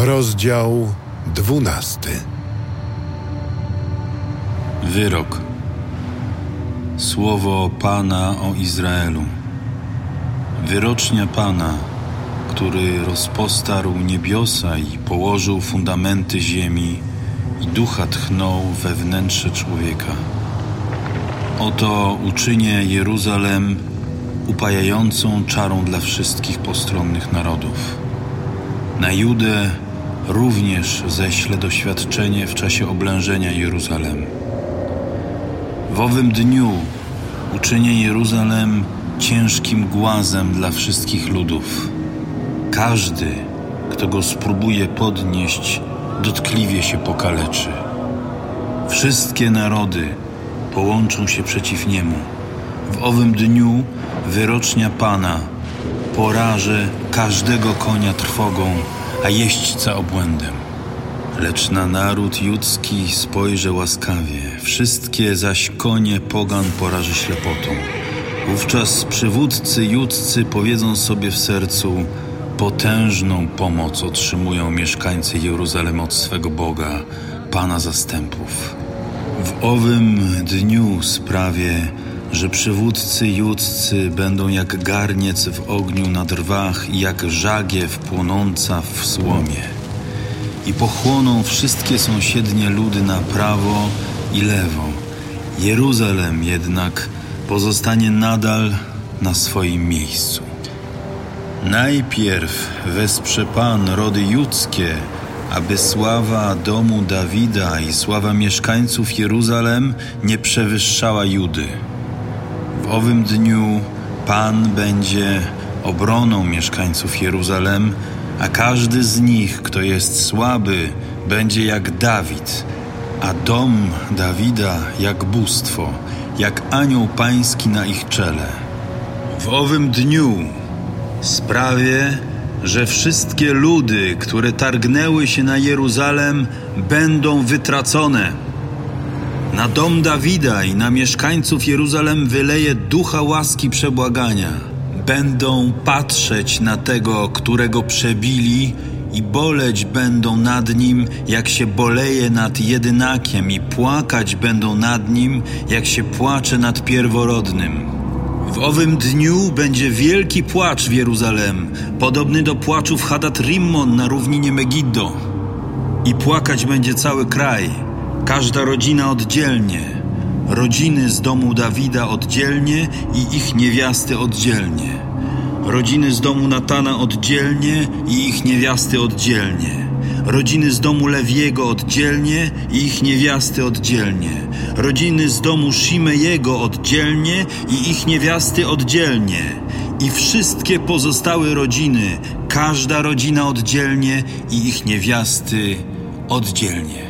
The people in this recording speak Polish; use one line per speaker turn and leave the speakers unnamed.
Rozdział dwunasty.
Wyrok. Słowo Pana o Izraelu. Wyrocznia Pana, który rozpostarł niebiosa i położył fundamenty ziemi i ducha tchnął we wnętrze człowieka. Oto uczynię Jeruzalem upajającą czarą dla wszystkich postronnych narodów. Na Judę również ześlę doświadczenie w czasie oblężenia Jeruzalem. W owym dniu uczynię Jeruzalem ciężkim głazem dla wszystkich ludów. Każdy, kto go spróbuje podnieść, dotkliwie się pokaleczy. Wszystkie narody połączą się przeciw niemu. W owym dniu wyrocznia Pana porażę każdego konia trwogą, a jeźdźca obłędem. Lecz na naród judzki spojrzę łaskawie, wszystkie zaś konie pogan poraży ślepotą. Wówczas przywódcy judzcy powiedzą sobie w sercu, potężną pomoc otrzymują mieszkańcy Jeruzalem od swego Boga, Pana zastępów. W owym dniu sprawię, że przywódcy judzcy będą jak garniec w ogniu na drwach i jak żagiew płonąca w słomie. I pochłoną wszystkie sąsiednie ludy na prawo i lewo. Jeruzalem jednak pozostanie nadal na swoim miejscu. Najpierw wesprze Pan rody judzkie, aby sława domu Dawida i sława mieszkańców Jeruzalem nie przewyższała Judy. W owym dniu Pan będzie obroną mieszkańców Jeruzalem, a każdy z nich, kto jest słaby, będzie jak Dawid, a dom Dawida jak bóstwo, jak anioł pański na ich czele. W owym dniu sprawię, że wszystkie ludy, które targnęły się na Jeruzalem, będą wytracone. Na dom Dawida i na mieszkańców Jeruzalem wyleje ducha łaski przebłagania. Będą patrzeć na tego, którego przebili, i boleć będą nad nim, jak się boleje nad jedynakiem, i płakać będą nad nim, jak się płacze nad pierworodnym. W owym dniu będzie wielki płacz w Jeruzalem, podobny do płaczu w Hadat Rimmon na równinie Megiddo. I płakać będzie cały kraj, każda rodzina oddzielnie, rodziny z domu Dawida oddzielnie i ich niewiasty oddzielnie, rodziny z domu Natana oddzielnie i ich niewiasty oddzielnie, rodziny z domu Lewiego oddzielnie i ich niewiasty oddzielnie, rodziny z domu Shimejego oddzielnie i ich niewiasty oddzielnie, i wszystkie pozostałe rodziny, każda rodzina oddzielnie i ich niewiasty oddzielnie.